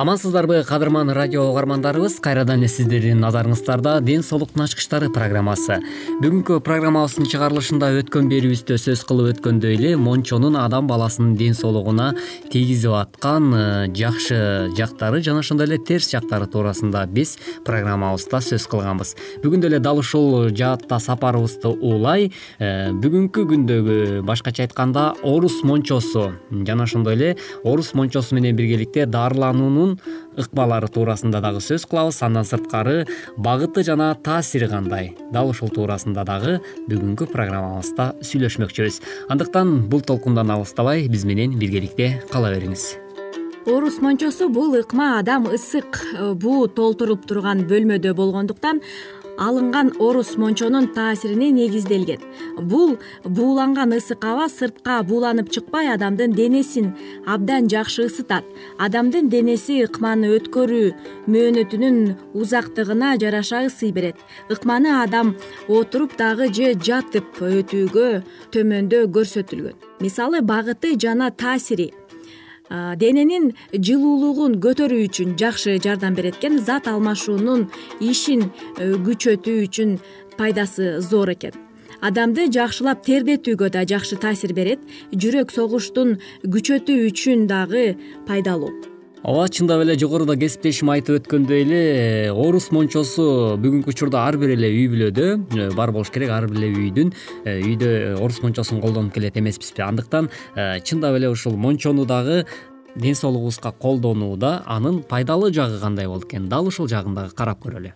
амансыздарбы кадырман радио угармандарыбыз. Кайрадан эле сиздердин назарыңыздарда ден соолуктун ачкычтары программасы. Бүгүнкү программабыздын чыгарылышында өткөн берүүбүздө сөз кылып өткөндөй эле мончонун адам баласынын ден соолугуна тийгизип аткан э, жакшы жактары жана ошондой эле терс жактары туурасында биз программабызда сөз кылганбыз. Бүгүн деле дал ушул жаатта сапарыбызды улай. Э, бүгүнкү күндөгү башкача айтканда орус мончосу жана ошондой эле орус мончосу менен биргеликте дарылануунун ыкмалары туурасында дагы сөз кылабыз. Андан сырткары багыты жана таасири кандай? Дал ушул туурасында дагы бүгүнкү программабызда сүйлөшмөкчүбүз. Андыктан бул толкундан алыстабай биз менен биргеликте кала бериңиз. Орус мончосу бул ыкма адам ысык буу толтуруп турган бөлмөдө болгондуктан алынган орус мончонун таасирине негизделген. Бул бууланган ысык аба сыртка бууланып чыкпай адамдын денесин абдан жакшы ысытат. Адамдын денеси ыкманы өткөрүү мөөнөтүнүн узактыгына жараша ысый берет. Ыкманы адам отуруп дагы же жатып өтүүгө төмөндө көрсөтүлгөн. Мисалы багыты жана таасири дененин жылуулугун көтөрүү үчүн жакшы жардам берет экен зат алмашуунун ишин э, күчөтүү үчүн пайдасы зор экен. Адамды жакшылап тердетүүгө да жакшы таасир берет жүрөк согуштун күчөтүү үчүн дагы пайдалуу ооба чындап эле жогоруда кесиптешим айтып өткөндөй эле орус мончосу бүгүнкү учурда ар бир эле үй бүлөдө э, бар болуш керек ар бир эле үйдүн э, үйдө орус мончосун колдонуп келет эмеспизби. Андыктан э, чындап эле ушул мончону дагы ден соолугубузга колдонууда анын пайдалуу жагы кандай болот экен? Дал ушул жагын дагы карап көрөлү.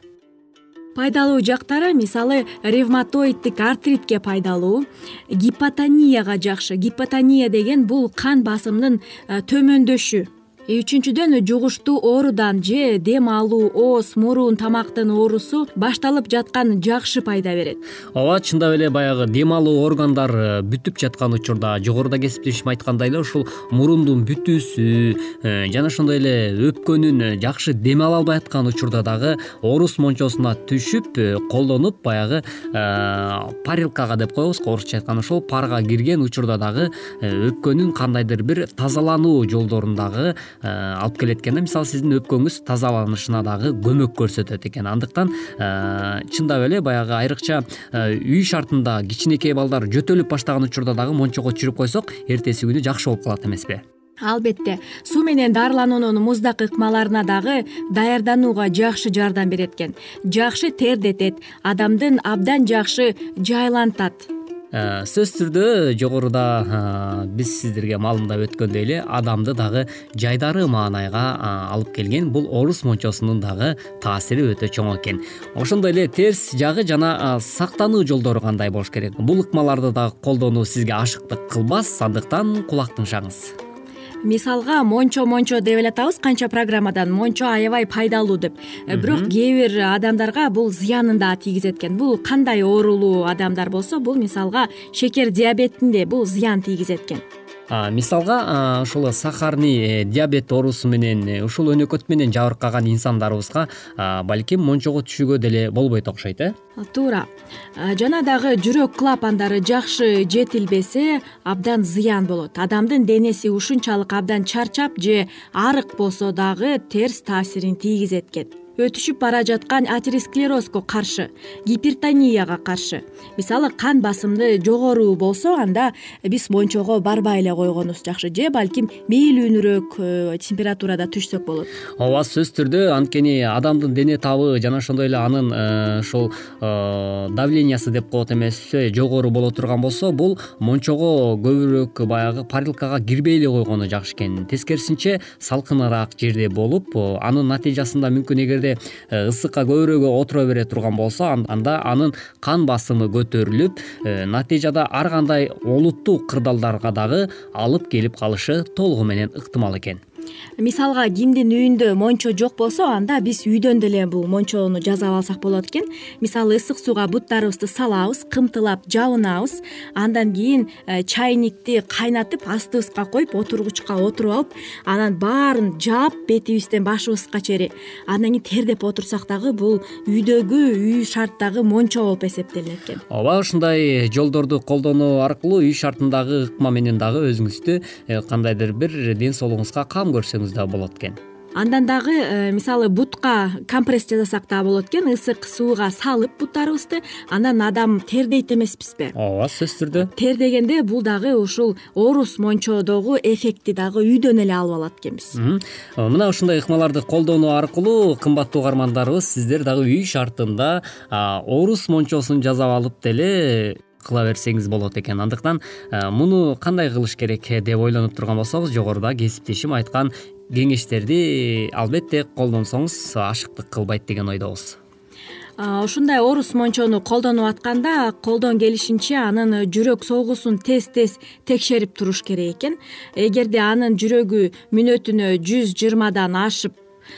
Пайдалуу жактары мисалы ревматоидтик артритке пайдалуу гипотонияга жакшы. Гипотония деген бул кан басымынын төмөндөшү үчүнчүдөн жугуштуу оорудан же дем алуу ооз мурун тамактын оорусу башталып жаткан жакшы пайда берет. Ооба чындап эле баягы дем алуу органдар э, бүтүп жаткан учурда жогоруда кесиптешим айткандай эле ушул мурундун бүтүүсү э, жана ошондой эле өпкөнүн жакшы дем ала албай аткан учурда дагы орус мончосуна түшүп э, колдонуп баягы парилкага деп коебуз го орусча айтканда ошол парга кирген учурда дагы өпкөнүн кандайдыр бир тазалануу жолдорун дагы Э, алып келет экен да мисалы сиздин өпкөңүз тазаланышына дагы көмөк көрсөтөт экен. Андыктан э, чындап эле баягы айрыкча э, үй шартында кичинекей балдар жөтөлүп баштаган учурда дагы мончого түшүрүп койсок эртеси күнү жакшы болуп калат эмеспи албетте суу менен дарылануунун муздак ыкмаларына дагы даярданууга жакшы жардам берет экен. Жакшы тердетет адамдын абдан жакшы жайлантат сөзсүз түрдө жогоруда биз сиздерге маалымдап өткөндөй эле адамды дагы жайдары маанайга алып келген бул орус мончосунун дагы таасири өтө чоң экен. Ошондой эле терс жагы жана сактануу жолдору кандай болуш керек? Бул ыкмаларды дагы колдонуу сизге ашыктык кылбас андыктан кулак тыңшаңыз мисалга мончо мончо деп эле атабыз канча программадан мончо аябай пайдалуу деп. Э, бирок кээ бир адамдарга бул зыянын дагы тийгизет экен. Бул кандай оорулуу адамдар болсо бул мисалга шекер диабетинде бул зыян тийгизет экен мисалга ушул сахарный э, диабет оорусу менен э, ушул өнөкөт менен жабыркаган инсандарыбызга балким мончого түшүүгө деле болбойт окшойт э? Туура. Жана дагы жүрөк клапандары жакшы жетилбесе абдан зыян болот. Адамдын денеси ушунчалык абдан чарчап же арык болсо дагы терс таасирин тийгизет экен өтүшүп бара жаткан атеросклерозго каршы гипертонияга каршы. Мисалы кан басымды жогору болсо анда биз мончого барбай эле койгонубуз жакшы же балким мейлүүнүрөөк э, температурада түшсөк болот. Ооба сөзсүз түрдө анткени адамдын дене табы жана ошондой эле анын э, ушул э, давлениясы деп коет эмеспи жогору боло турган болсо бул мончого көбүрөөк баягы парилкага кирбей эле койгону жакшы экен. Тескерисинче салкыныраак жерде болуп анын натыйжасында мүмкүн эгерде Э, ысыкка көбүрөөк отура бере турган болсо анда анын кан басымы көтөрүлүп э, натыйжада ар кандай олуттуу кырдаалдарга дагы алып келип калышы толугу менен ыктымал экен мисалга кимдин үйүндө мончо жок болсо анда биз үйдөн деле бул мончону жасап алсак болот экен. Мисалы ысык сууга буттарыбызды салабыз кымтылап жабынабыз. Андан кийин э, чайникти кайнатып астыбызга коюп отургучка отуруп алып анан баарын жаап бетибизден башыбызга чейин андан кийин тердеп отурсак дагы бул үйдөгү үй шарттагы мончо болуп эсептелинет экен. Ооба ушундай жолдорду колдонуу аркылуу үй шартындагы ыкма менен дагы өзүңүздү э, кандайдыр бир ден соолугуңузга кам көрсөңүз дагы болот экен? Андан дагы э, мисалы бутка компресс жасасак дагы болот экен ысык сууга салып буттарыбызды анан адам тердейт эмеспизби? Ооба сөзсүз түрдө. Тердегенде бул дагы ушул орус мончодогу эффектти дагы үйдөн эле алып алат экенбиз. Мына ушундай ыкмаларды колдонуу аркылуу кымбаттуу угармандарыбыз сиздер дагы үй шартында орус мончосун жасап алып деле кыла берсеңиз болот экен. Андыктан муну кандай кылыш керек деп ойлонуп турган болсоңуз жогоруда кесиптешим айткан кеңештерди албетте колдонсоңуз ашыктык кылбайт деген ойдобуз. Ушундай орус мончону колдонуп атканда колдон келишинче анын жүрөк согуусун тез тез текшерип туруш керек экен. Эгерде анын жүрөгү мүнөтүнө жүз жыйырмадан ашып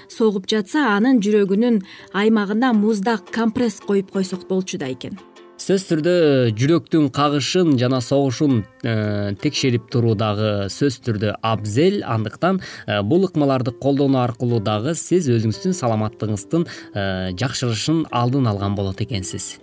согуп жатса анын жүрөгүнүн аймагына муздак компресс коюп койсок болчу да экен сөзсүз түрдө жүрөктүн кагышын жана согушун э, текшерип туруу дагы сөзсүз түрдө абзел. Андыктан э, бул ыкмаларды колдонуу аркылуу дагы сиз өзүңүздүн саламаттыгыңыздын э, жакшырышын алдын алган болот экенсиз.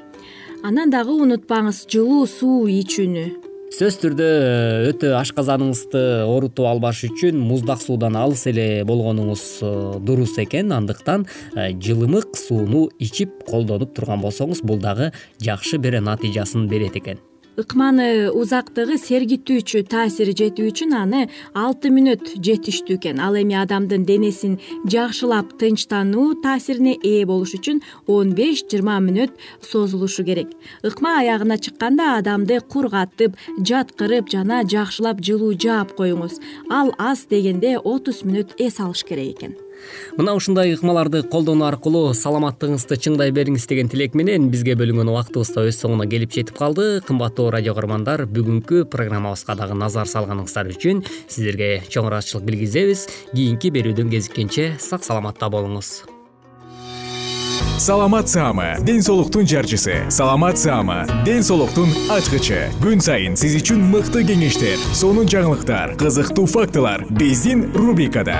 Анан дагы унутпаңыз жылуу суу ичүүнү сөзсүз түрдө э, өтө ашказаныңызды оорутуп албаш үчүн муздак суудан алыс эле болгонуңуз э, дурус экен. Андыктан э, жылымык сууну ичип колдонуп турган болсоңуз бул дагы жакшы бир натыйжасын берет экен ыкманы узактыгы сергитүүчү таасири жетүү үчүн аны алты мүнөт жетиштүү экен. Ал эми адамдын денесин жакшылап тынчтануу таасирине ээ болуш үчүн он беш жыйырма мүнөт созулушу керек. Ыкма аягына чыкканда адамды кургатып жаткырып жана жакшылап жылуу жаап коюңуз. Ал аз дегенде отуз мүнөт эс алыш керек экен мына ушундай ыкмаларды колдонуу аркылуу саламаттыгыңызды чыңдай бериңиз деген тилек менен бизге бөлүнгөн убактыбыз да өз соңуна келип жетип калды. Кымбаттуу радио көгөрмандар бүгүнкү программабызга дагы назар салганыңыздар үчүн сиздерге чоң ыраазычылык билгизебиз. Кийинки берүүдөн кезиккенче сак саламатта болуңуз. Саламат саама ден соолуктун жарчысы. Саламат саама ден соолуктун ачкычы. Күн сайын сиз үчүн мыкты кеңештер сонун жаңылыктар кызыктуу фактылар. Биздин рубрикада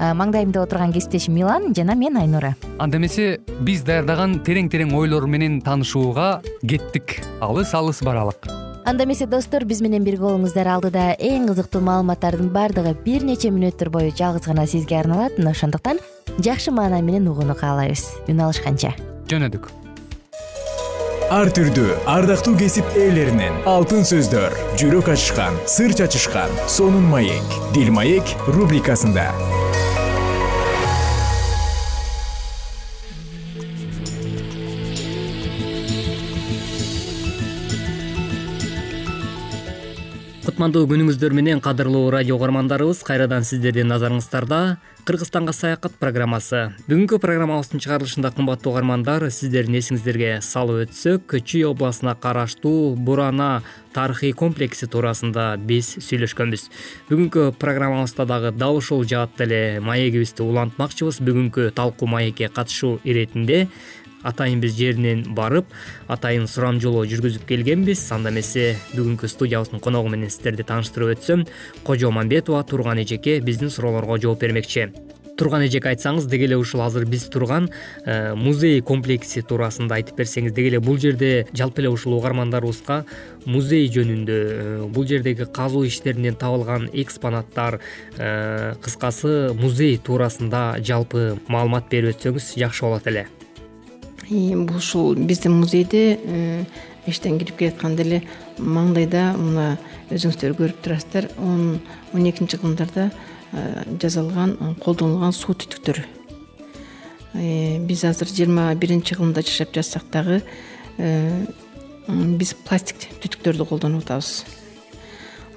маңдайымда отурган кесиптешим милан жана мен айнура. Анда эмесе биз даярдаган терең терең ойлор менен таанышууга кеттик. Алыс алыс баралык. Анда эмесе достор биз менен бирге болуңуздар. Алдыда эң кызыктуу маалыматтардын баардыгы бир нече мүнөттөр бою жалгыз гана сизге арналат. Мына ошондуктан жакшы маанай менен угууну каалайбыз. Үн алышканча. Жөнөдүк. Ар түрдүү ардактуу кесип ээлеринен алтын сөздөр жүрөк ачышкан сыр чачышкан сонун маек. Дил маек рубрикасында кутмандуу күнүңүздөр менен кадырлуу радио угармандарыбыз кайрадан сиздердин назарыңыздарда кыргызстанга саякат программасы. Бүгүнкү программабыздын чыгарылышында кымбаттуу угармандар сиздердин эсиңиздерге салып өтсөк чүй областына караштуу бурана тарыхый комплекси туурасында биз сүйлөшкөнбүз. Бүгүнкү программабызда дагы дал ушул жаатта эле маегибизди улантмакчыбыз. Бүгүнкү талкуу маекке катышуу иретинде атайын биз жеринен барып атайын сурамжылоо жүргүзүп келгенбиз. Анда эмесе бүгүнкү студиябыздын коногу менен сиздерди тааныштырып өтсөм кожо мамбетова турган эжеке биздин суроолорго жооп бермекчи. Турган эжеке айтсаңыз деги эле ушул азыр биз турган э, музей комплекси туурасында айтып берсеңиз деги эле бул жерде жалпы эле ушул угармандарыбызга музей жөнүндө э, бул жердеги казуу иштеринен табылган экспонаттар э, кыскасы музей туурасында жалпы маалымат берип өтсөңүз жакшы болот эле бул ушул биздин музейде э, эчтен кирип келатканда эле маңдайда мына өзүңүздөр көрүп турасыздар. Он он экинчи кылымдарда э, жасалган колдонулган суу түтүктөрү. Э, биз азыр жыйырма биринчи кылымда жашап жатсак дагы биз пластик түтүктөрдү колдонуп атабыз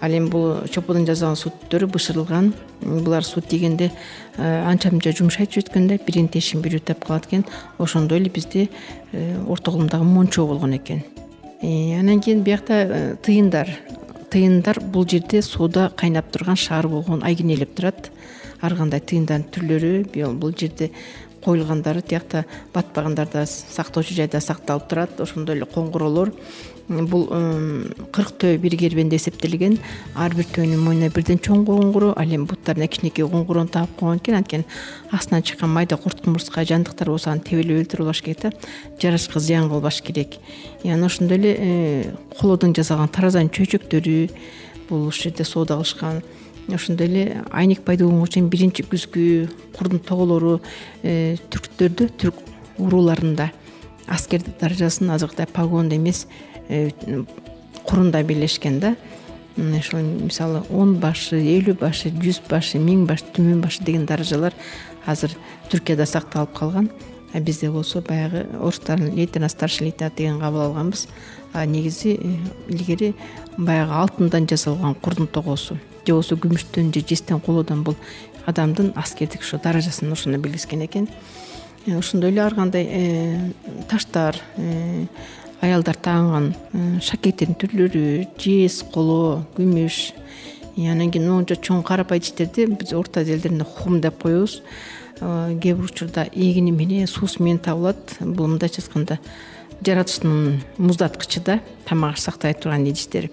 ал эми бул чоподон жасалган суу түтүктөрү бышырылган. Булар суу тийгенде э, анча мынча жумшайт жөткөндө биринин тешин бирөө таап калат экен. Ошондой эле бизде э, орто кылымдагы мончо болгон экен. Э, анан кийин биякта тыйындар. Тыйындар бул жерде сууда кайнап турган шаар болгон айкинелеп турат. Ар кандай тыйындардын түрлөрү бул жерде коюлгандары тиякта батпагандар сактоочу жайда сакталып турат. Ошондой эле коңгуроолор бул кырк төө бир кербенде эсептелген. Ар бир төөнүн мойнуна бирден чоң коңгуроо ал эми буттарына кичинекей коңгуроону таап койгон экен. Анткени астынан чыккан майда курт кумурска жандыктар болсо аны тебелеп өлтүрүп алыш керек да. Жарачка зыян кылбаш керек. Анан ошондой эле э, колодон жасалган таразанын чөйчөктөрү бул ушул жерде соода кылышкан ошондой эле айнек пайдууланган чейин биринчи күзгү курдун тоголору э, түрктөрдө түрк урууларында аскер даражасын азыркыдай погондо эмес Э, курунда бийлешкен да. Ошол мисалы он башы элүү башы жүз башы миң баш түмөн башы деген даражалар азыр түркияда сакталып калган. А бизде болсо баягы орустардын лейтенант старший лейтенант деген кабыл алганбыз. А негизи э, илгери баягы алтындан жасалган курдун тогоосу же болбосо күмүштөн же жестен колоодон бул адамдын аскердик ушу даражасын ошондо билгизген экен. Э, ошондой эле ар кандай э, таштар аялдар тааган шакектин түрлөрү жез коло күмүш. Анан кийин могунча чоң карапай идиштерди биз орто азия элдеринде хум деп коебуз. Кээ бир учурда эгини менен суусу менен табылат. Бул мындайча айтканда жаратылыштын муздаткычы да тамак аш сактай турган идиштер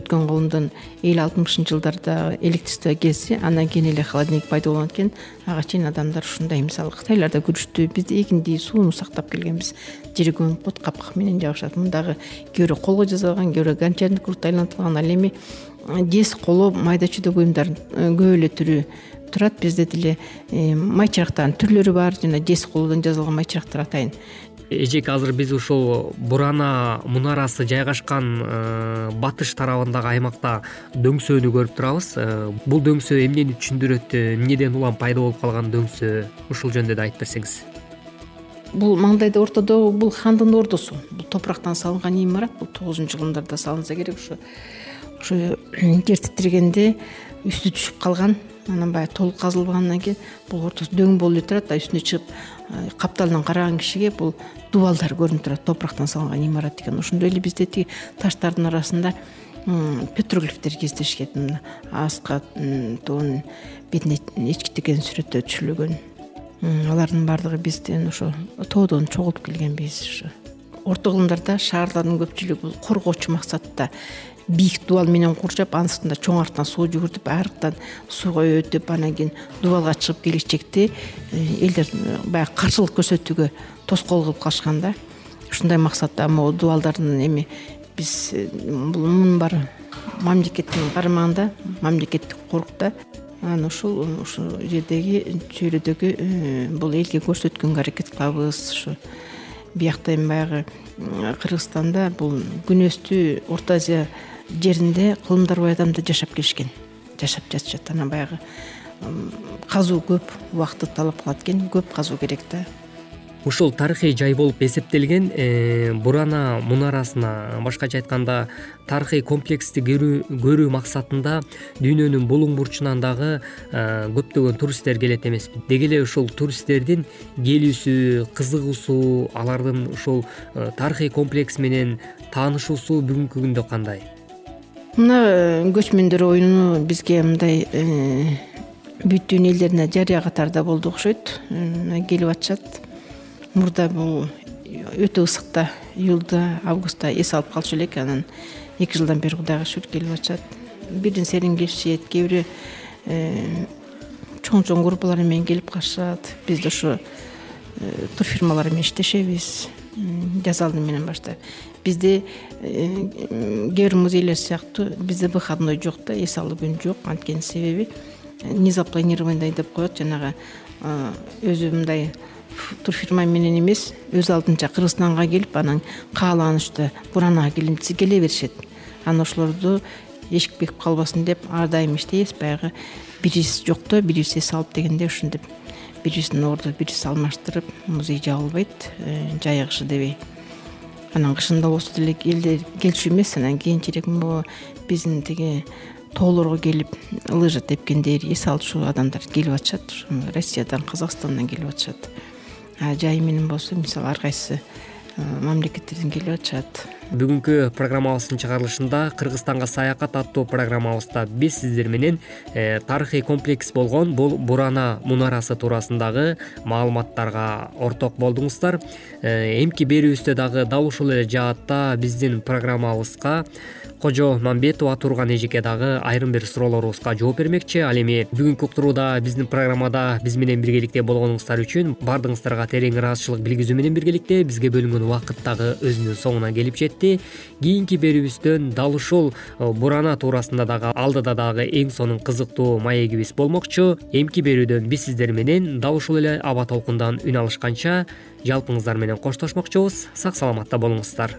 өткөн колумдон элүү алтымышынчы жылдарда электричество келсе андан кийин эле холодильник пайда болгон экен. Ага чейин адамдар ушундай мисалы кытайларда көрүштү биз эгинди сууну сактап келгенбиз жери көмүп коет капкак менен жабышат мындагы кээ бирөө колго жасалган кээ бирөө гончарный кругт айлантылган ал эми жез коло майда чүйдө буюмдардын э, көп эле түрү турат. Бизде деле э, май чырактардын түрлөрү бар жана жез колодон жасалган май чырактар атайын эжеке азыр биз ушул бурана мунарасы жайгашкан э, батыш тарабындагы аймакта дөңсөөнү көрүп турабыз. Э, бул дөңсөө эмнени түшүндүрөт эмнеден улам пайда болуп калган дөңсөө ушул жөнүндө да айтып берсеңиз. Бул маңдайда ортодо бул хандын ордосу. Бул топурактан салынган имарат бул тогузунчу кылымдарда салынса керек ушу ушу жер титирегенде үстү түшүп калган анан баягы толук казылбагандан кийин бул ортосу дөң болуп эле турат а үстүнө чыгып капталынан караган кишиге бул дубалдар көрүнүп турат топурактан салынган имарат экен ошондой эле бизде тиги таштардын арасында петроглифтер кездешкен мына ааска тоонун бетине эчки текенин сүрөттөө түшүрүлгөн алардын баардыгы бизден ошо тоодон чогултуп келгенбиз ушу орто кылымдарда шаарлардын көпчүлүгү бул коргоочу максатта бийик дубал менен курчап анын сыртында чоң арыктан суу жүгүртүп арыктан сууга өтүп анан кийин дубалга чыгып келечекти э, элдер баягы каршылык көрсөтүүгө тоскоол кылып калышкан да. Ушундай максатта могу дубалдардын эми биз э, бул мунун баары мамлекеттин карамагында мамлекеттик корукта анан ушул ушул жердеги чөйрөдөгү бул элге көрсөткөнгө аракет кылабыз. Ушу биякта эми баягы кыргызстанда бул күнөстүү орто азия жеринде кылымдар бай адамдар жашап келишкен. Жашап жатышат анан баягы казуу көп убакытты талап кылат экен көп казуу керек да. Ушул тарыхый жай болуп эсептелген э, бурана мунарасына башкача айтканда тарыхый комплексти көрүү максатында дүйнөнүн булуң бурчунан дагы э, көптөгөн туристтер келет эмеспи деги эле ушул туристтердин келүүсү кызыгуусу алардын ушул э, тарыхый комплекс менен таанышуусу бүгүнкү күндө кандай мына көчмөндөр оюну бизге мындай бүттүн элдерине жарыя катарда болду окшойт. Келип атышат. Мурда бул өтө ысыкта июлда августта эс алып калчу элек. Анан эки жылдан бери кудайга шүгүр келип атышат. Бирден серин келишет кээ бири э, чоң чоң группалар менен келип калышат. Биз да ошо э, турфирмалар менен иштешебиз. Жаз алды менен баштап бизде э, кээ бир музейлер сыяктуу бизде выходной жок да эс алуу күнү жок. Анткени себеби незапланированный деп коет. Жанагы өзү мындай турфирма менен эмес өз алдынча кыргызстанга келип анан каалаганычта буранага десе келе беришет. Анан ошолорду эшик бекип калбасын деп ар дайым иштейбиз. Баягы бирибиз жокто бирибиз эс алып дегенде ушинтип бирибиздин орду бирибиз алмаштырып музей жабылбайт. Э, жайы кышы дебей анан кышында болсо деле элдер келчү эмес анан кийинчерээк могу биздин тиги тоолорго келип лыжа тепкендер эс алчу адамдар келип атышат. Ушу россиядан казакстандан келип атышат. Жайы менен болсо мисалы ар кайсы мамлекеттерден келип атышат. Бүгүнкү программабыздын чыгарылышында кыргызстанга саякат аттуу программабызда биз сиздер менен э, тарыхый комплекс болгон бул бурана мунарасы туурасындагы маалыматтарга орток болдуңуздар. Э, эмки берүүбүздө дагы дал ушул эле жаатта биздин программабызга кожо мамбетова турган эжеке дагы айрым бир суроолорубузга жооп бермекчи. Ал эми бүгүнкү уктурууда биздин программада биз менен биргеликте болгонуңуздар үчүн баардыгыңыздарга терең ыраазычылык билгизүү менен биргеликте бизге бөлүнгөн убакыт дагы өзүнүн соңуна келип жетти. Кийинки берүүбүздөн дал ушул э, бурана туурасында дагы алдыда дагы эң сонун кызыктуу маегибиз болмокчу. Эмки берүүдөн биз сиздер менен дал ушул эле аба толкундан үн алышканча жалпыңыздар менен коштошмокчубуз. Сак саламатта болуңуздар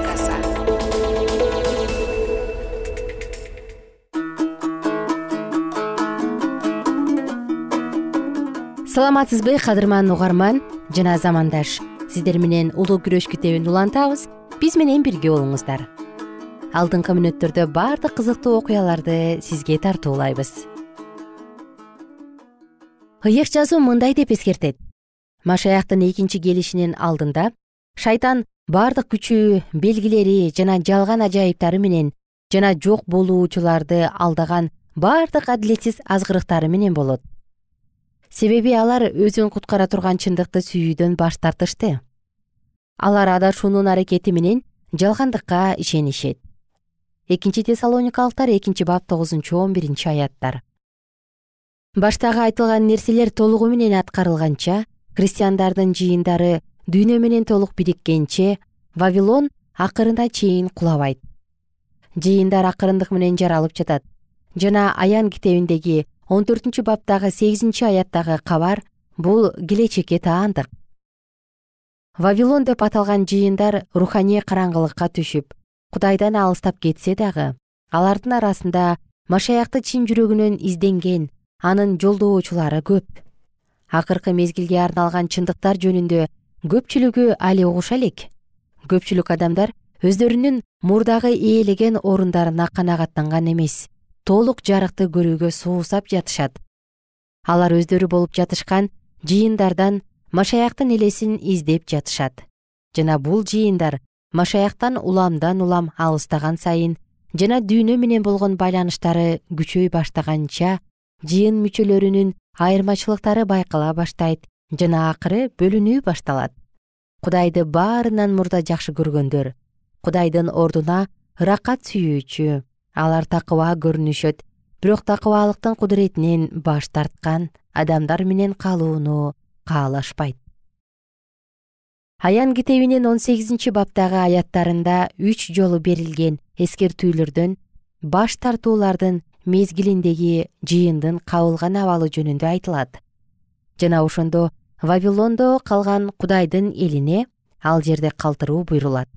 саламатсызбы кадырман угарман жана замандаш. Сиздер менен улуу күрөш китебин улантабыз. Биз менен бирге болуңуздар. Алдыңкы мүнөттөрдө баардык кызыктуу окуяларды сизге тартуулайбыз. Ыйык жазуу мындай деп эскертет. Машаяктын экинчи келишинин алдында шайтан баардык күчү белгилери жана жалган ажайыптары менен жана жок болуучуларды алдаган баардык адилетсиз азгырыктары менен болот себеби алар өзүн куткара турган чындыкты сүйүүдөн баш тартышты. Алар адашуунун аракети менен жалгандыкка ишенишет. Экинчи тессалоникалыктар экинчи бап тогузунчу он биринчи аяттар. Баштагы айтылган нерселер толугу менен аткарылганча христиандардын жыйындары дүйнө менен толук бириккенче вавилон акырына чейин кулабайт. Жыйындар акырындык менен жаралып жатат. Жана аян китебиндеги он төртүнчү баптагы сегизинчи аяттагы кабар бул келечекке таандык. Вавилон деп аталган жыйындар руханий караңгылыкка түшүп кудайдан алыстап кетсе дагы алардын арасында машаякты чын жүрөгүнөн изденген анын жолдоочулары көп. Акыркы мезгилге арналган чындыктар жөнүндө көпчүлүгү али угуша элек көпчүлүк адамдар өздөрүнүн мурдагы ээлеген орундарына канагаттанган эмес толук жарыкты көрүүгө суусап жатышат. Алар өздөрү болуп жатышкан жыйындардан машаяктын элесин издеп жатышат. Жана бул жыйындар машаяктан уламдан улам алыстаган сайын жана дүйнө менен болгон байланыштары күчөй баштаганча жыйын мүчөлөрүнүн айырмачылыктары байкала баштайт жана акыры бөлүнүү башталат. Кудайды баарынан мурда жакшы көргөндөр кудайдын ордуна ыракат сүйүүчү алар такыба көрүнүшөт. Бирок такыбалыктын кудуретинен баш тарткан адамдар менен калууну каалашпайт. Аян китебинин он сегизинчи баптагы аяттарында үч жолу берилген эскертүүлөрдөн баш тартуулардын мезгилиндеги жыйындын кабылган абалы жөнүндө айтылат. Жана ошондо вавилондо калган кудайдын элине ал жерде калтыруу буйрулат.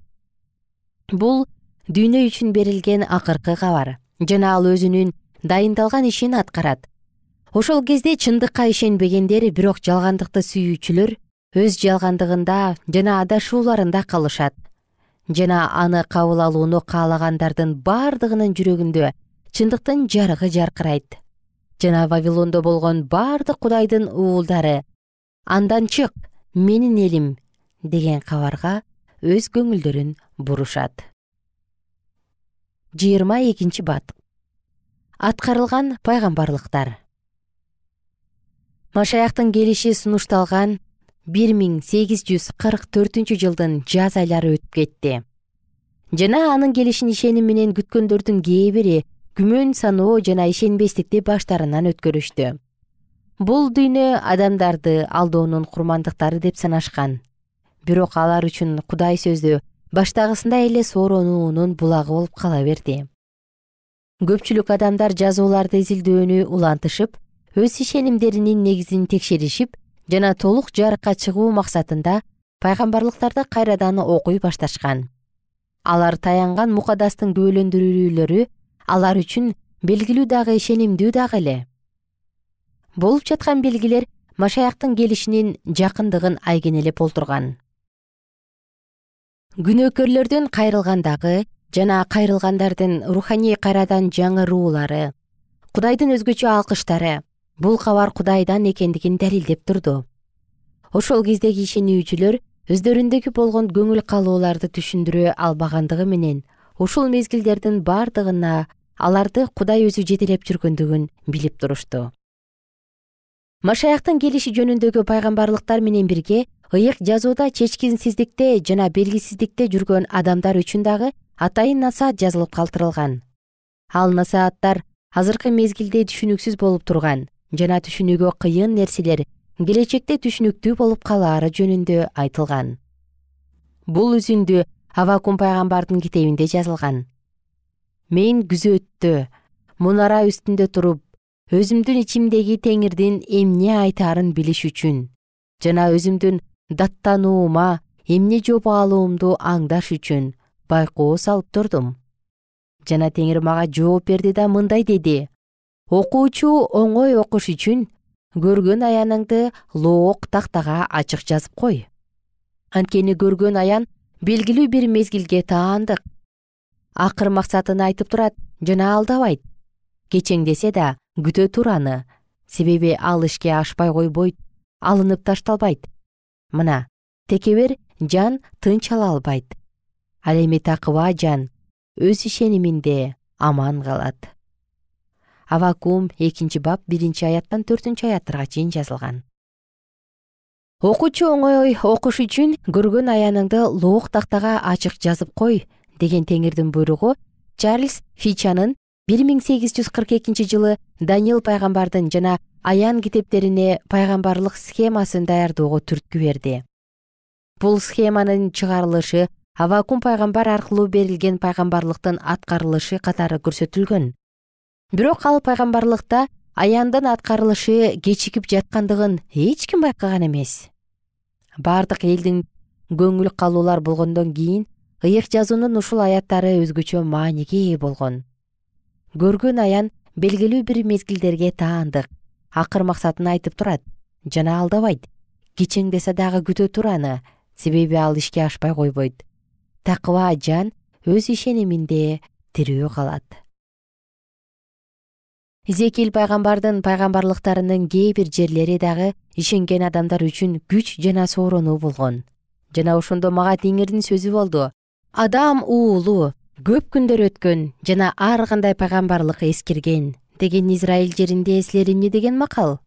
Бул дүйнө үчүн берилген акыркы кабар. Жана ал өзүнүн дайындалган ишин аткарат. Ошол кезде чындыкка ишенбегендер бирок жалгандыкты сүйүүчүлөр өз жалгандыгында жана адашууларында калышат. Жана аны кабыл алууну каалагандардын бардыгынын жүрөгүндө чындыктын жарыгы жаркырайт. Жана вавилондо болгон бардык кудайдын уулдары андан чык менин элим деген кабарга өз көңүлдөрүн бурушат жыйырма экинчи бат. Аткарылган пайгамбарлыктар. Машаяктын келиши сунушталган бир миң сегиз жүз кырк төртүнчү жылдын жаз айлары өтүп кетти. Жана анын келишин ишеним менен күткөндөрдүн кээ бири күмөн саноо жана ишенбестикти баштарынан өткөрүштү. Бул дүйнө адамдарды алдоонун курмандыктары деп санашкан. Бирок алар үчүн кудай сөзү баштагысындай эле сооронуунун булагы болуп кала берди. Көпчүлүк адамдар жазууларды изилдөөнү улантышып өз ишенимдеринин негизин текшеришип жана толук жарыкка чыгуу максатында пайгамбарлыктарды кайрадан окуй башташкан. Алар таянган мукадастын күбөлөндүрүүлөрү алар үчүн белгилүү дагы ишенимдүү дагы эле. Болуп жаткан белгилер машаяктын келишинин жакындыгын айгинелеп олтурган күнөөкөрлөрдүн кайрылгандагы жана кайрылгандардын руханий кайрадан жаңыруулары кудайдын өзгөчө алкыштары бул кабар кудайдан экендигин далилдеп турду. Ошол кездеги ишенүүчүлөр өздөрүндөгү болгон көңүл калооларды түшүндүрө албагандыгы менен ушул мезгилдердин бардыгына аларды кудай өзү жетелеп жүргөндүгүн билип турушту. Машаяктын келиши жөнүндөгү пайгамбарлыктар менен бирге ыйык жазууда чечкинсиздикте жана белгисиздикте жүргөн адамдар үчүн дагы атайын насаат жазылып калтырылган. Ал насааттар азыркы мезгилде түшүнүксүз болуп турган жана түшүнүүгө кыйын нерселер келечекте түшүнүктүү болуп калаары жөнүндө айтылган. Бул үзүндү авакум пайгамбардын китебинде жазылган. Мен күзөттө мунара үстүндө туруп өзүмдүн ичимдеги теңирдин эмне айтаарын билиш үчүн жана өзүмдүн даттануума эмне жооп алуумду аңдаш үчүн байкоо салып турдум. Жана теңир мага жооп берди да мындай деди. Окуучу оңой окуш үчүн көргөн аяныңды лоок тактага ачык жазып кой. Анткени көргөн аян белгилүү бир мезгилге таандык. Акыр максатын айтып турат жана алдабайт. Кечеңдесе да күтө тур аны себеби ал ишке ашпай койбойт алынып ташталбайт мына текебер жан тынч ала албайт. Ал эми такыба жан өз ишениминде аман калат. Авакум экинчи бап биринчи аяттан төртүнчү аяттарга чейин жазылган. Окуучу оңой окуш үчүн көргөн аяныңды лоок тактага ачык жазып кой деген теңирдин буйругу чарльз фичанын бир миң сегиз жүз кырк экинчи жылы даниил пайгамбардын жана аян китептерине пайгамбарлык схемасын даярдоого түрткү берди. Бул схеманын чыгарылышы авакум пайгамбар аркылуу берилген пайгамбарлыктын аткарылышы катары көрсөтүлгөн. Бирок ал пайгамбарлыкта аяндын аткарылышы кечигип жаткандыгын эч ким байкаган эмес. Бардык элдин көңүл калуулар болгондон кийин ыйык жазуунун ушул аяттары өзгөчө мааниге ээ болгон. Көргөн аян белгилүү бир мезгилдерге таандык акыр максатын айтып турат жана алдабайт. Кичеңдесе дагы күтө тур аны себеби ал ишке ашпай койбойт. Такыба жан өз ишениминде тирүү калат. Изекил пайгамбардын пайгамбарлыктарынын кээ бир жерлери дагы ишенген адамдар үчүн күч жана сооронуу болгон. Жана ошондо мага теңирдин сөзү болду. Адам уулу көп күндөр өткөн жана ар кандай пайгамбарлык эскирген деген израиль жеринде силер эмне деген макал.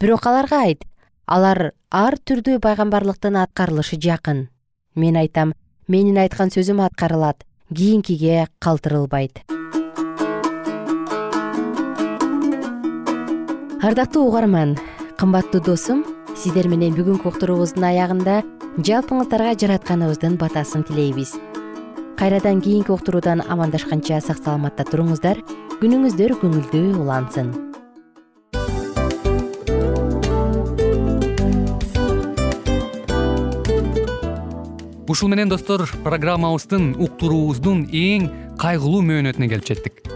Бирок аларга айт алар ар түрдүү пайгамбарлыктын аткарылышы жакын. Мен айтам менин айткан сөзүм аткарылат кийинкиге калтырылбайт. Ардактуу угарман кымбаттуу досум сиздер менен бүгүнкү уктуруубуздун аягында жалпыңыздарга жаратканыбыздын батасын тилейбиз кайрадан кийинки уктуруудан амандашканча сак саламатта туруңуздар. Күнүңүздөр көңүлдүү улансын. Ушул менен достор программабыздын уктуруубуздун эң кайгылуу мөөнөтүнө келип жеттик